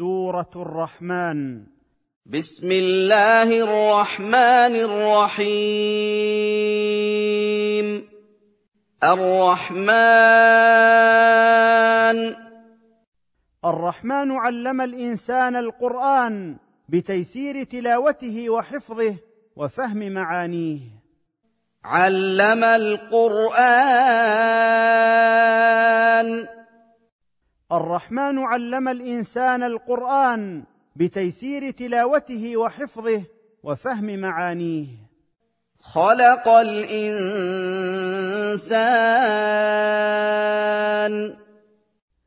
سورة الرحمن. بسم الله الرحمن الرحيم. الرحمن. الرحمن علم الإنسان القرآن بتيسير تلاوته وحفظه وفهم معانيه. علم القرآن. الرحمن علم الإنسان القرآن بتيسير تلاوته وحفظه وفهم معانيه. خلق الإنسان.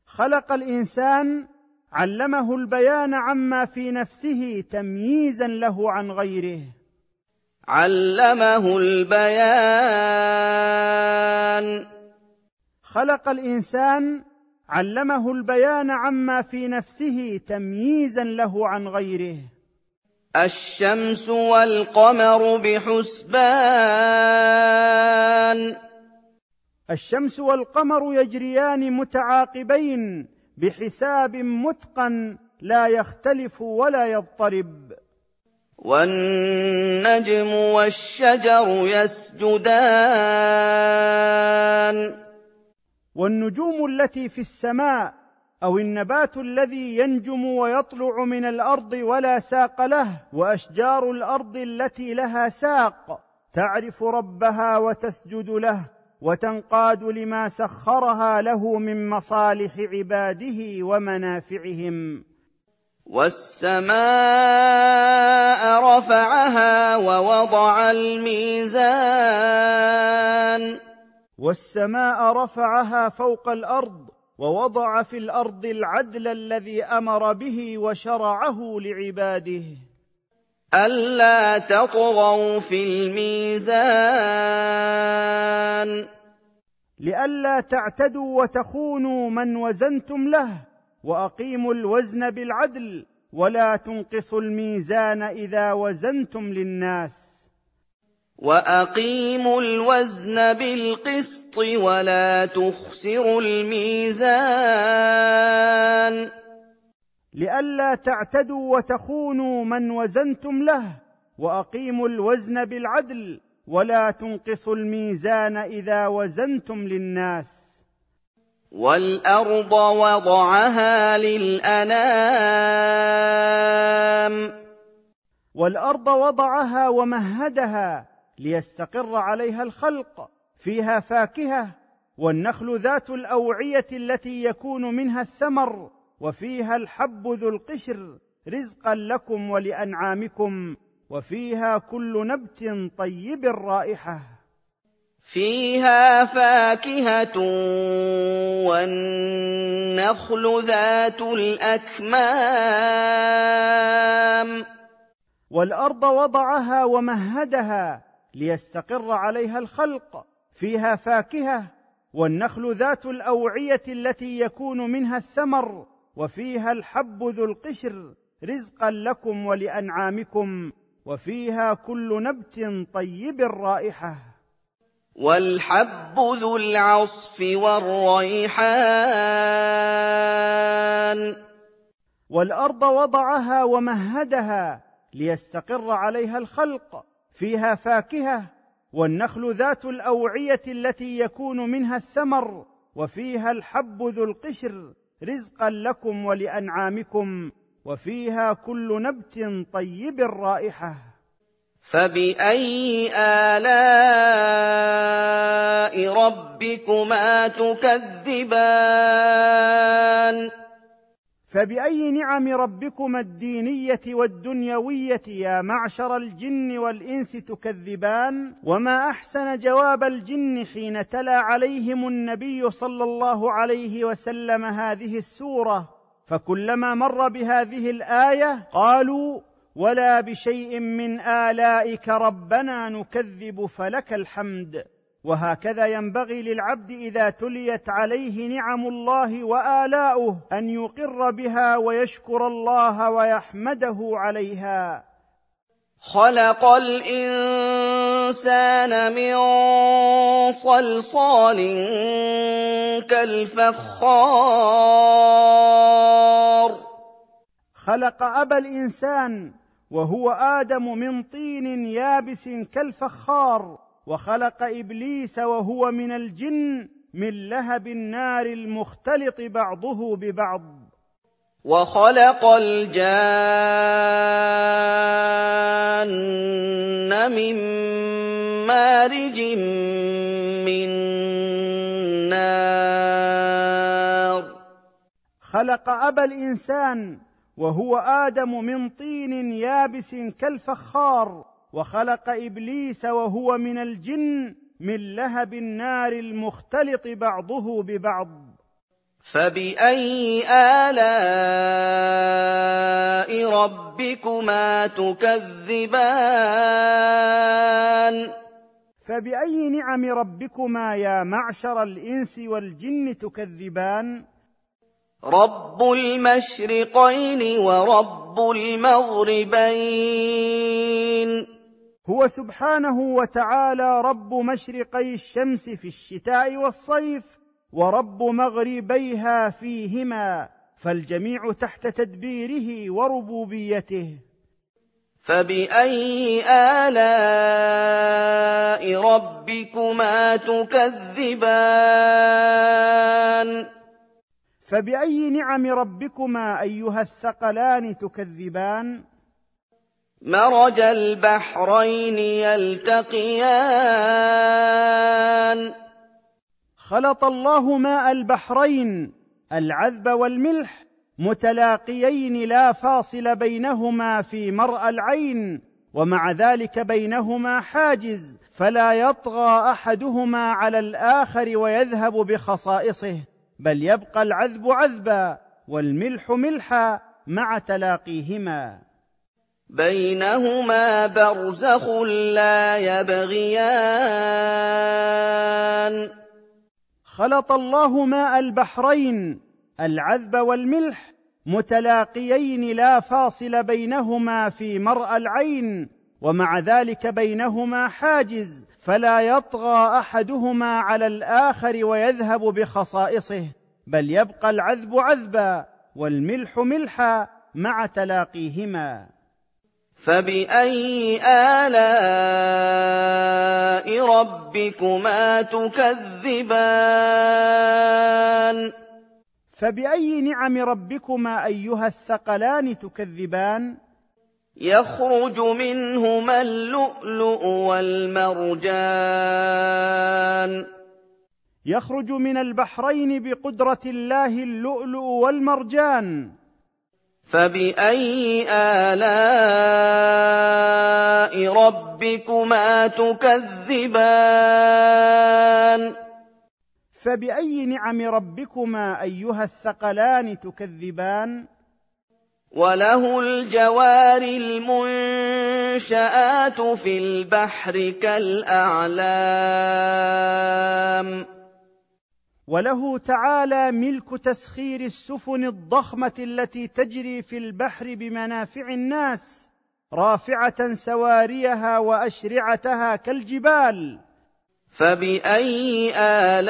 خلق الإنسان علمه البيان عما في نفسه تمييزا له عن غيره. علمه البيان. خلق الإنسان علمه البيان عما في نفسه تمييزا له عن غيره. الشمس والقمر بحسبان. الشمس والقمر يجريان متعاقبين بحساب متقن لا يختلف ولا يضطرب. والنجم والشجر يسجدان. والنجوم التي في السماء أو النبات الذي ينجم ويطلع من الأرض ولا ساق له وأشجار الأرض التي لها ساق تعرف ربها وتسجد له وتنقاد لما سخرها له من مصالح عباده ومنافعهم. والسماء رفعها ووضع الميزان والسماء رفعها فوق الأرض ووضع في الأرض العدل الذي أمر به وشرعه لعباده. ألا تطغوا في الميزان. لئلا تعتدوا وتخونوا من وزنتم له وأقيموا الوزن بالعدل ولا تنقصوا الميزان إذا وزنتم للناس. واقيموا الوزن بالقسط ولا تخسروا الميزان لئلا تعتدوا وتخونوا من وزنتم له وأقيموا الوزن بالعدل ولا تنقصوا الميزان إذا وزنتم للناس. والارض وضعها للانام والارض وضعها ومهدها ليستقر عليها الخلق فيها فاكهة والنخل ذات الأوعية التي يكون منها الثمر وفيها الحب ذو القشر رزقا لكم ولأنعامكم وفيها كل نبت طيب الرائحه فيها فاكهة والنخل ذات الأكمام. والأرض وضعها ومهدها ليستقر عليها الخلق فيها فاكهة والنخل ذات الأوعية التي يكون منها الثمر وفيها الحب ذو القشر رزقا لكم ولأنعامكم وفيها كل نبت طيب الرائحه والحب ذو العصف والريحان. والأرض وضعها ومهدها ليستقر عليها الخلق فيها فاكهة والنخل ذات الأوعية التي يكون منها الثمر وفيها الحب ذو القشر رزقا لكم ولأنعامكم وفيها كل نبت طيب الرائحه فبأي آلاء ربكما تكذبان؟ فبأي نعم ربكما الدينية والدنيوية يا معشر الجن والإنس تكذبان؟ وما أحسن جواب الجن حين تلا عليهم النبي صلى الله عليه وسلم هذه السورة؟ فكلما مر بهذه الآية قالوا ولا بشيء من آلائك ربنا نكذب فلك الحمد. وهكذا ينبغي للعبد إذا تليت عليه نعم الله وآلاؤه أن يقر بها ويشكر الله ويحمده عليها. خلق الإنسان من صلصال كالفخار. خلق أبا الإنسان وهو آدم من طين يابس كالفخار. وخلق إبليس وهو من الجن من لهب النار المختلط بعضه ببعض. وخلق الجان من مارج من نار. خلق أبا الإنسان وهو آدم من طين يابس كالفخار. وخلق إبليس وهو من الجن من لهب النار المختلط بعضه ببعض. فبأي آلاء ربكما تكذبان؟ فبأي نعم ربكما يا معشر الإنس والجن تكذبان؟ رب المشرقين ورب المغربين. هو سبحانه وتعالى رب مشرقي الشمس في الشتاء والصيف ورب مغربيها فيهما فالجميع تحت تدبيره وربوبيته. فبأي آلاء ربكما تكذبان؟ فبأي نعم ربكما أيها الثقلان تكذبان؟ مرج البحرين يلتقيان. خلط الله ماء البحرين العذب والملح متلاقيين لا فاصل بينهما في مرأى العين ومع ذلك بينهما حاجز فلا يطغى أحدهما على الآخر ويذهب بخصائصه بل يبقى العذب عذبا والملح ملحا مع تلاقيهما. بينهما برزخ لا يبغيان. خلط الله ماء البحرين العذب والملح متلاقيين لا فاصل بينهما في مرأى العين ومع ذلك بينهما حاجز فلا يطغى احدهما على الآخر ويذهب بخصائصه بل يبقى العذب عذبا والملح ملحا مع تلاقيهما. فباي الاء ربكما تكذبان فباي نعم ربكما ايها الثقلان تكذبان يخرج منهما اللؤلؤ والمرجان يخرج من البحرين بقدره الله اللؤلؤ والمرجان فباي الاء ربكما تكذبان فباي نعم ربكما ايها الثقلان تكذبان وله الجوار المنشآت في البحر كالأعلام وله تعالى ملك تسخير السفن الضخمة التي تجري في البحر بمنافع الناس رافعة سواريها وأشرعتها كالجبال. فبأي آلاء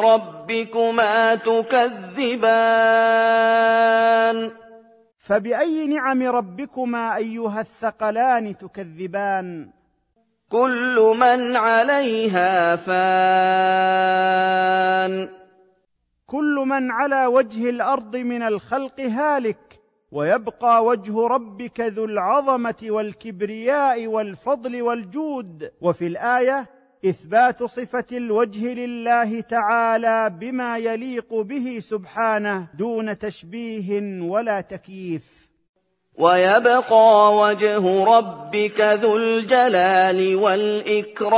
ربكما تكذبان؟ فبأي نعم ربكما أيها الثقلان تكذبان؟ كل من عليها فان. كل من على وجه الأرض من الخلق هالك ويبقى وجه ربك ذو العظمة والكبرياء والفضل والجود. وفي الآية إثبات صفة الوجه لله تعالى بما يليق به سبحانه دون تشبيه ولا تكييف. ويبقى وجه ربك ذو الجلال والإكرام.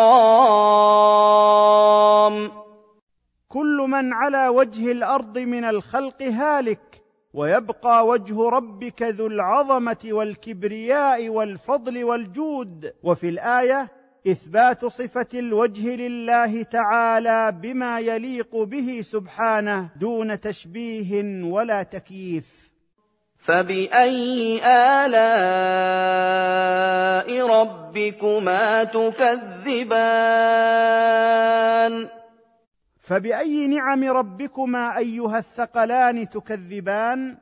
كل من على وجه الأرض من الخلق هالك ويبقى وجه ربك ذو العظمة والكبرياء والفضل والجود. وفي الآية إثبات صفة الوجه لله تعالى بما يليق به سبحانه دون تشبيه ولا تكييف. فباي الاء ربكما تكذبان فباي نعم ربكما ايها الثقلان تكذبان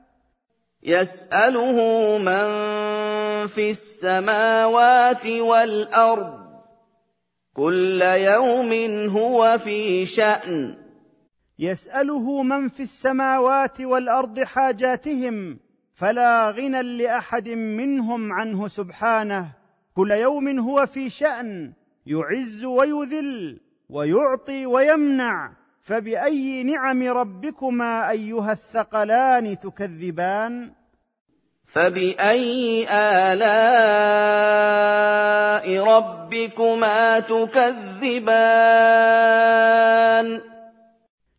يساله من في السماوات والارض كل يوم هو في شان يساله من في السماوات والارض حاجاتهم فلا غنى لأحد منهم عنه سبحانه. كل يوم هو في شأن يعز ويذل ويعطي ويمنع. فبأي نعم ربكما أيها الثقلان تكذبان؟ فبأي آلاء ربكما تكذبان؟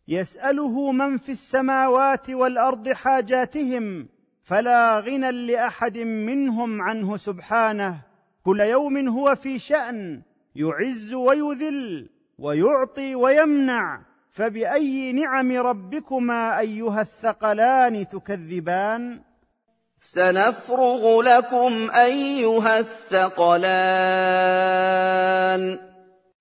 يسأله من في السماوات والأرض حاجاتهم فلا غنى لأحد منهم عنه سبحانه. كل يوم هو في شأن يعز ويذل ويعطي ويمنع. فبأي نعم ربكما أيها الثقلان تكذبان؟ سنفرغ لكم أيها الثقلان.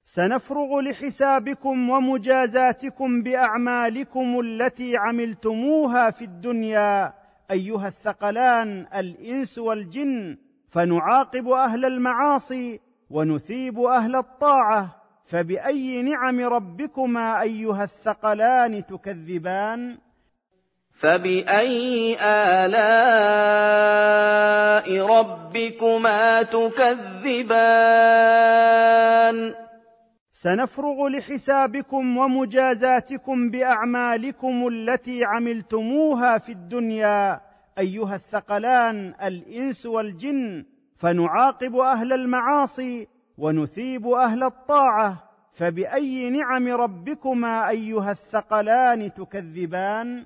سنفرغ لحسابكم ومجازاتكم بأعمالكم التي عملتموها في الدنيا. أيها الثقلان الإنس والجن فنعاقب أهل المعاصي ونثيب أهل الطاعة فبأي نعم ربكما أيها الثقلان تكذبان؟ فبأي آلاء ربكما تكذبان؟ سنفرغ لحسابكم ومجازاتكم بأعمالكم التي عملتموها في الدنيا. أيها الثقلان الإنس والجن فنعاقب أهل المعاصي ونثيب أهل الطاعة. فبأي نعم ربكما أيها الثقلان تكذبان؟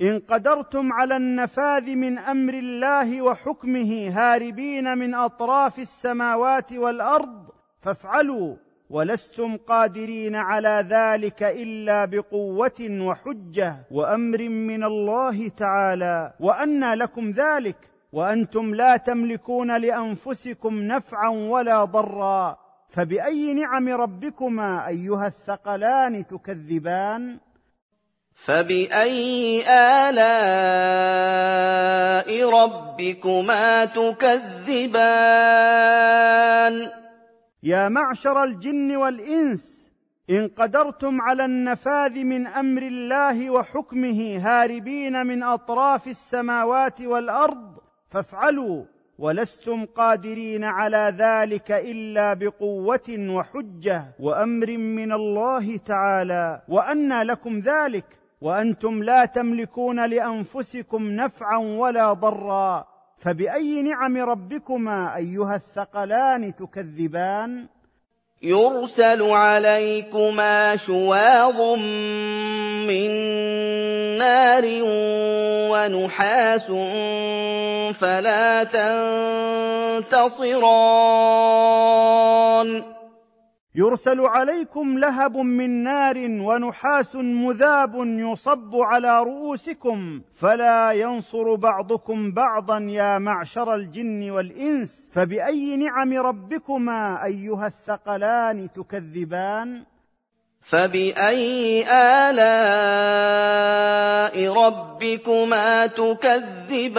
إن قدرتم على النفاذ من أمر الله وحكمه هاربين من أطراف السماوات والأرض فافعلوا ولستم قادرين على ذلك إلا بقوة وحجة وأمر من الله تعالى. وأنى لكم ذلك وأنتم لا تملكون لأنفسكم نفعا ولا ضرا. فبأي نعم ربكما أيها الثقلان تكذبان؟ فباي الاء ربكما تكذبان يا معشر الجن والانس ان قدرتم على النفاذ من أمر الله وحكمه هاربين من اطراف السماوات والارض فافعلوا ولستم قادرين على ذلك الا بقوه وحجه وامر من الله تعالى وانى لكم ذلك وأنتم لا تملكون لأنفسكم نفعا ولا ضرا. فبأي نعم ربكما أيها الثقلان تكذبان؟ يرسل عليكما شواظ من نار ونحاس فلا تنتصران. يرسل عليكم لهب من نار ونحاس مذاب يصب على رؤوسكم فلا ينصر بعضكم بعضا يا معشر الجن والإنس فبأي نعم ربكما أيها الثقلان تكذبان؟ فبأي آلاء ربكما تكذبان؟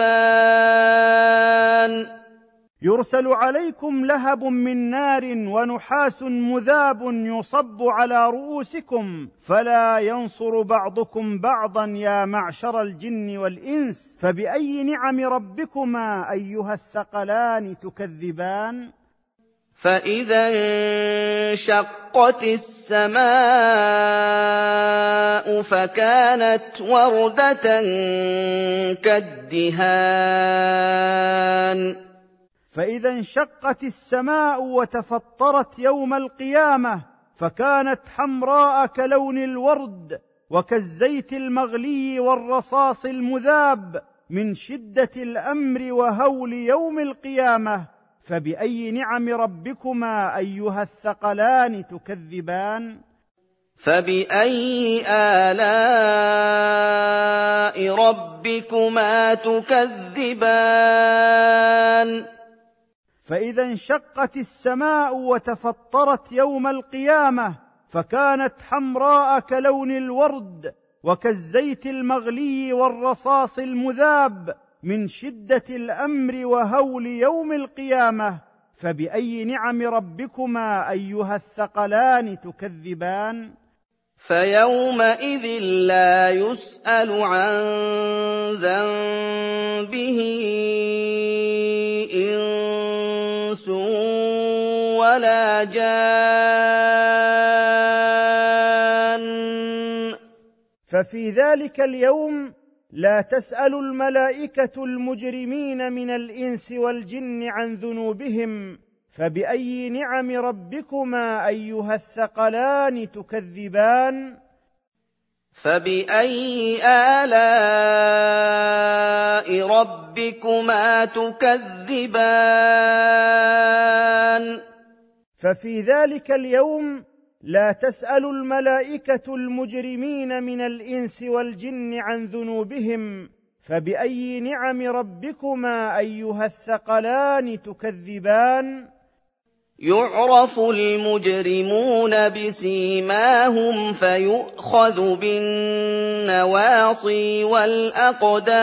يرسل عليكم لهب من نار ونحاس مذاب يصب على رؤوسكم فلا ينصر بعضكم بعضا يا معشر الجن والإنس فبأي نعم ربكما أيها الثقلان تكذبان؟ فإذا انشقت السماء فكانت وردة كالدهان. فإذا انشقت السماء وتفطرت يوم القيامة فكانت حمراء كلون الورد وكالزيت المغلي والرصاص المذاب من شدة الأمر وهول يوم القيامة. فبأي نعم ربكما أيها الثقلان تكذبان؟ فبأي آلاء ربكما تكذبان؟ فإذا انشقت السماء وتفطرت يوم القيامة فكانت حمراء كلون الورد وكالزيت المغلي والرصاص المذاب من شدة الأمر وهول يوم القيامة فبأي نعم ربكما أيها الثقلان تكذبان؟ فيومئذ لا يسأل عن ذنبه إنس ولا جان. ففي ذلك اليوم لا تسأل الملائكة المجرمين من الإنس والجن عن ذنوبهم فبأي نعم ربكما أيها الثقلان تكذبان؟ فبأي آلاء ربكما تكذبان؟ ففي ذلك اليوم لا تسأل الملائكة المجرمين من الإنس والجن عن ذنوبهم فبأي نعم ربكما أيها الثقلان تكذبان؟ يعرف المجرمون بسيماهم فيؤخذ بالنواصي والاقدام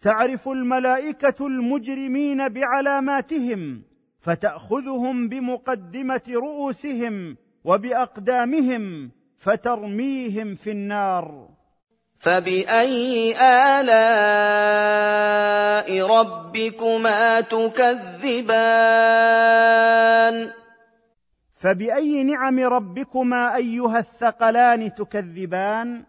تعرف الملائكة المجرمين بعلاماتهم فتأخذهم بمقدمة رؤوسهم وبأقدامهم فترميهم في النار. فباي الاء ربكما تكذبان فباي نعم ربكما ايها الثقلان تكذبان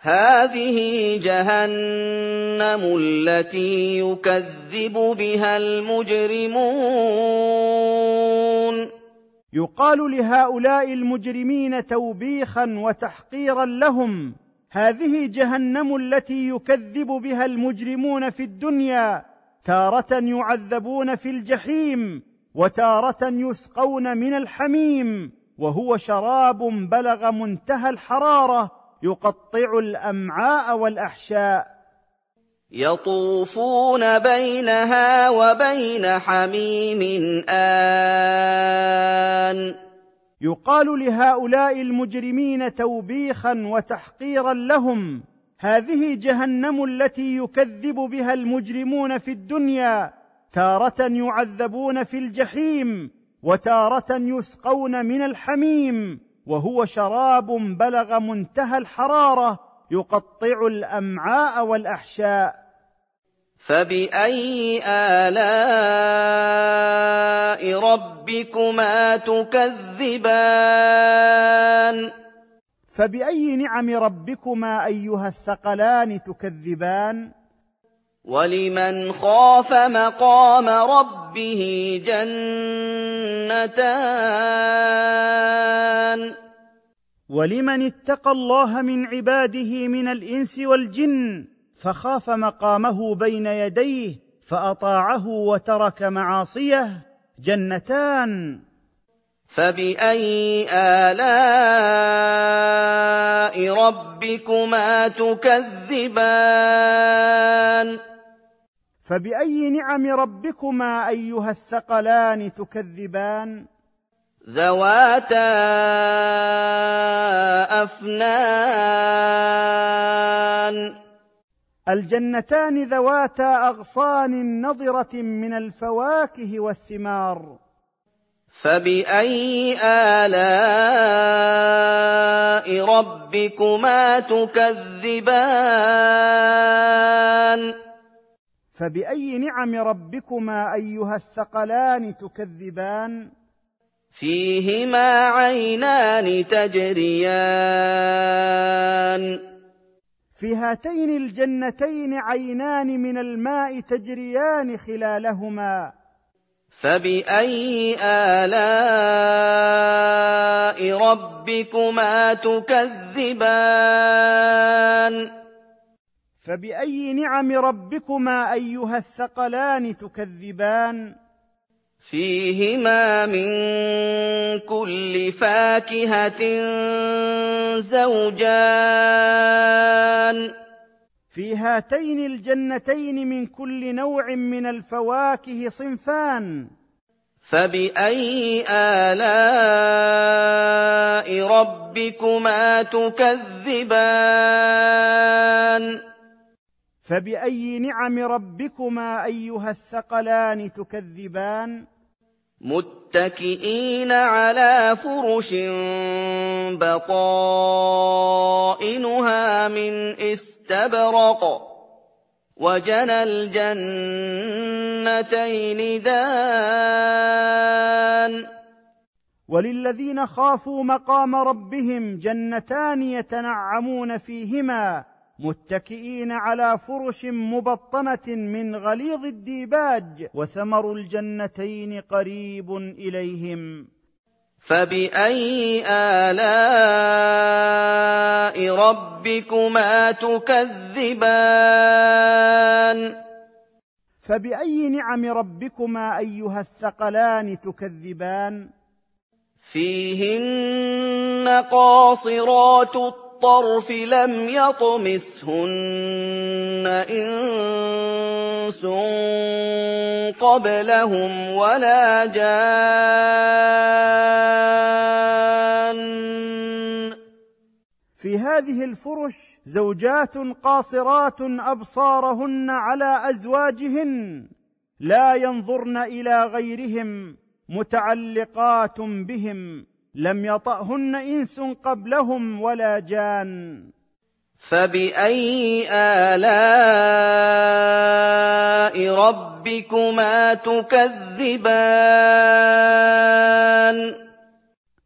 هذه جهنم التي يكذب بها المجرمون يقال لهؤلاء المجرمين توبيخا وتحقيرا لهم هذه جهنم التي يكذب بها المجرمون في الدنيا تارة يعذبون في الجحيم وتارة يسقون من الحميم وهو شراب بلغ منتهى الحرارة يقطع الأمعاء والأحشاء. يطوفون بينها وبين حميم آن. يقال لهؤلاء المجرمين توبيخا وتحقيرا لهم هذه جهنم التي يكذب بها المجرمون في الدنيا تارة يعذبون في الجحيم وتارة يسقون من الحميم وهو شراب بلغ منتهى الحرارة يقطع الأمعاء والأحشاء. فباي الاء ربكما تكذبان فباي نعم ربكما ايها الثقلان تكذبان ولمن خاف مقام ربه جنتان ولمن اتقى الله من عباده من الانس والجن فخاف مقامه بين يديه فأطاعه وترك معاصيه جنتان. فبأي آلاء ربكما تكذبان؟ فبأي نعم ربكما أيها الثقلان تكذبان؟ ذواتا أفنان. الجنتان ذواتا أغصان نضرة من الفواكه والثمار. فبأي آلاء ربكما تكذبان؟ فبأي نعم ربكما أيها الثقلان تكذبان؟ فيهما عينان تجريان. في هاتين الجنتين عينان من الماء تجريان خلالهما. فَبِأَيِّ آلَاءِ رَبِّكُمَا تُكَذِّبَانِ؟ فبأي نعم ربكما أيها الثقلان تكذبان؟ فيهما من كل فاكهة زوجان. في هاتين الجنتين من كل نوع من الفواكه صنفان. فبأي آلاء ربكما تكذبان؟ فبأي نعم ربكما أيها الثقلان تكذبان؟ متكئين على فرش بطائنها من استبرق وجنى الجنتين دان وللذين خافوا مقام ربهم جنتان يتنعمون فيهما متكئين على فرش مبطنة من غليظ الديباج وثمر الجنتين قريب إليهم. فبأي آلاء ربكما تكذبان؟ فبأي نعم ربكما أيها الثقلان تكذبان؟ فيهن قاصرات الطرف لم يطمثهن إنس قبلهم ولا جان. في هذه الفرش زوجات قاصرات أبصارهن على أزواجهن لا ينظرن إلى غيرهم متعلقات بهم. لم يطأهن إنس قبلهم ولا جان. فبأي آلاء ربكما تكذبان؟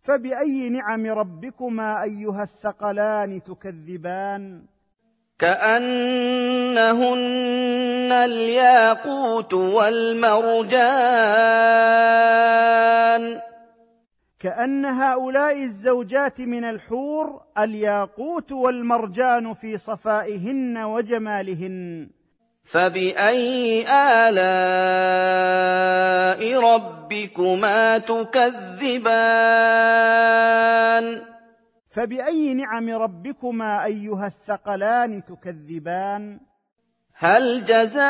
فبأي نعم ربكما أيها الثقلان تكذبان؟ كأنهن الياقوت والمرجان. كأن هؤلاء الزوجات من الحور الياقوت والمرجان في صفائهن وجمالهن. فبأي آلاء ربكما تكذبان؟ فبأي نعم ربكما أيها الثقلان تكذبان؟ هل جزاء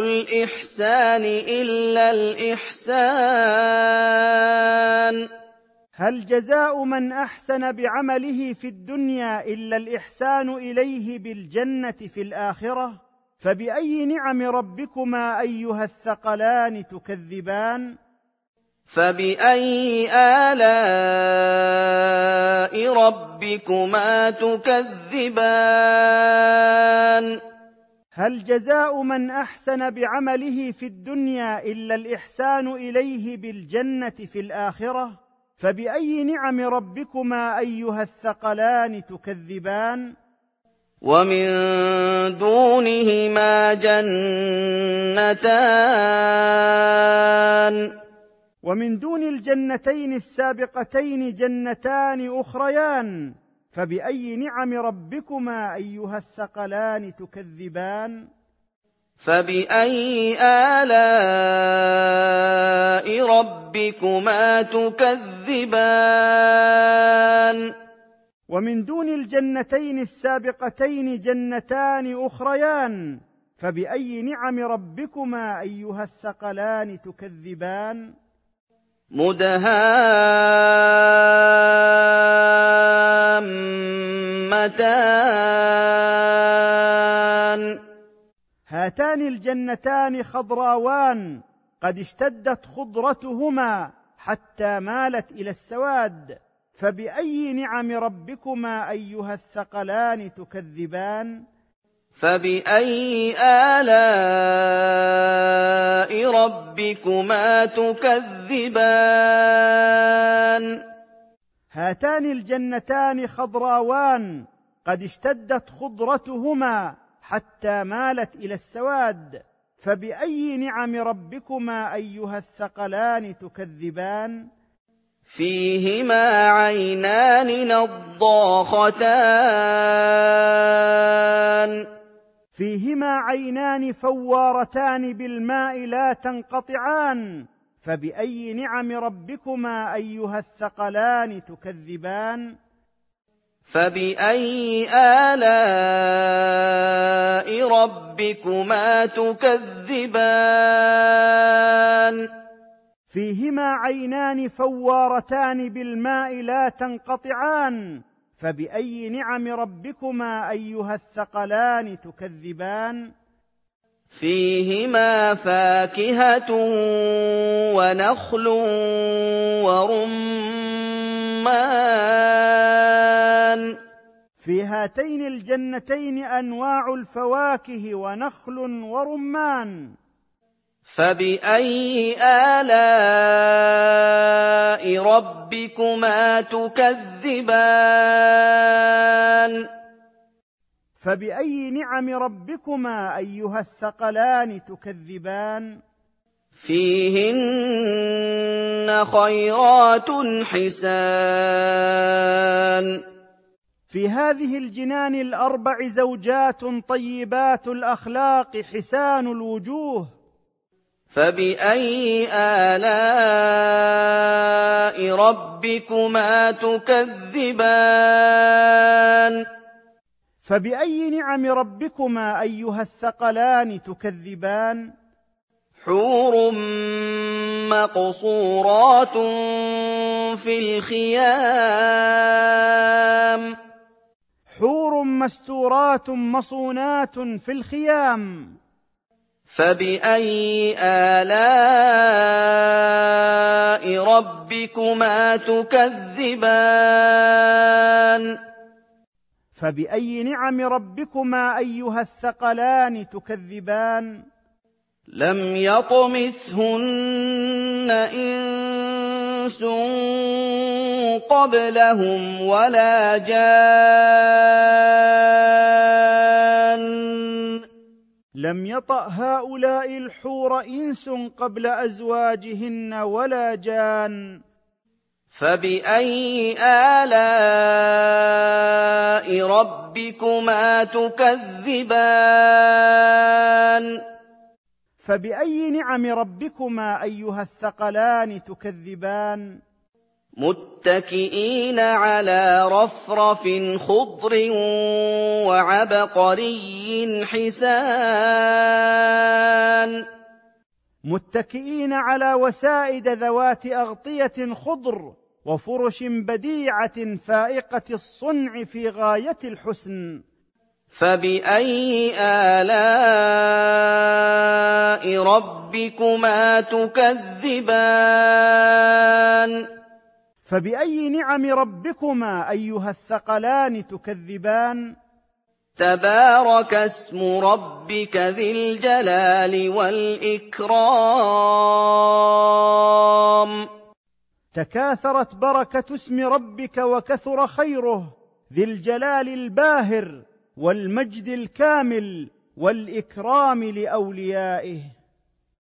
الإحسان إلا الإحسان؟ هل جزاء من أحسن بعمله في الدنيا إلا الإحسان إليه بالجنة في الآخرة؟ فبأي نعم ربكما أيها الثقلان تكذبان؟ فباي الاء ربكما تكذبان هل جزاء من احسن بعمله في الدنيا الا الاحسان اليه بالجنه في الاخره فباي نعم ربكما ايها الثقلان تكذبان ومن دونهما جنتان ومن دون الجنتين السابقتين جنتان أخريان فبأي نعم ربكما أيها الثقلان تكذبان؟ فبأي آلاء ربكما تكذبان؟ ومن دون الجنتين السابقتين جنتان أخريان فبأي نعم ربكما أيها الثقلان تكذبان؟ مدهامتان. هاتان الجنتان خضراوان قد اشتدت خضرتهما حتى مالت إلى السواد. فبأي نعم ربكما أيها الثقلان تكذبان؟ فباي الاء ربكما تكذبان هاتان الجنتان خضراوان قد اشتدت خضرتهما حتى مالت إلى السواد. فبأي نعم ربكما أيها الثقلان تكذبان؟ فيهما عينان نضاختان. فيهما عينان فوارتان بالماء لا تنقطعان فبأي نعم ربكما أيها الثقلان تكذبان؟ فبأي آلاء ربكما تكذبان؟ فيهما عينان فوارتان بالماء لا تنقطعان فبأي نعم ربكما أيها الثقلان تكذبان؟ فيهما فاكهة ونخل ورمان. في هاتين الجنتين أنواع الفواكه ونخل ورمان. فباي الاء ربكما تكذبان فباي نعم ربكما ايها الثقلان تكذبان فيهن خيرات حسان في هذه الجنان الاربع زوجات طيبات الاخلاق حسان الوجوه فباي الاء ربكما تكذبان فباي نعم ربكما ايها الثقلان تكذبان حور مقصورات في الخيام حور مستورات مصونات في الخيام فباي الاء ربكما تكذبان فباي نعم ربكما ايها الثقلان تكذبان لم يطمثهن انس قبلهم ولا جان لم يطأ هؤلاء الحور إنس قبل أزواجهن ولا جان. فبأي آلاء ربكما تكذبان؟ فبأي نعم ربكما أيها الثقلان تكذبان؟ متكئين على رفرف خضر وعبقري حسان. متكئين على وسائد ذوات أغطية خضر وفرش بديعة فائقة الصنع في غاية الحسن. فبأي آلاء ربكما تكذبان؟ فبأي نعم ربكما أيها الثقلان تكذبان؟ تبارك اسم ربك ذي الجلال والإكرام. تكاثرت بركة اسم ربك وكثر خيره ذي الجلال الباهر والمجد الكامل والإكرام لأوليائه.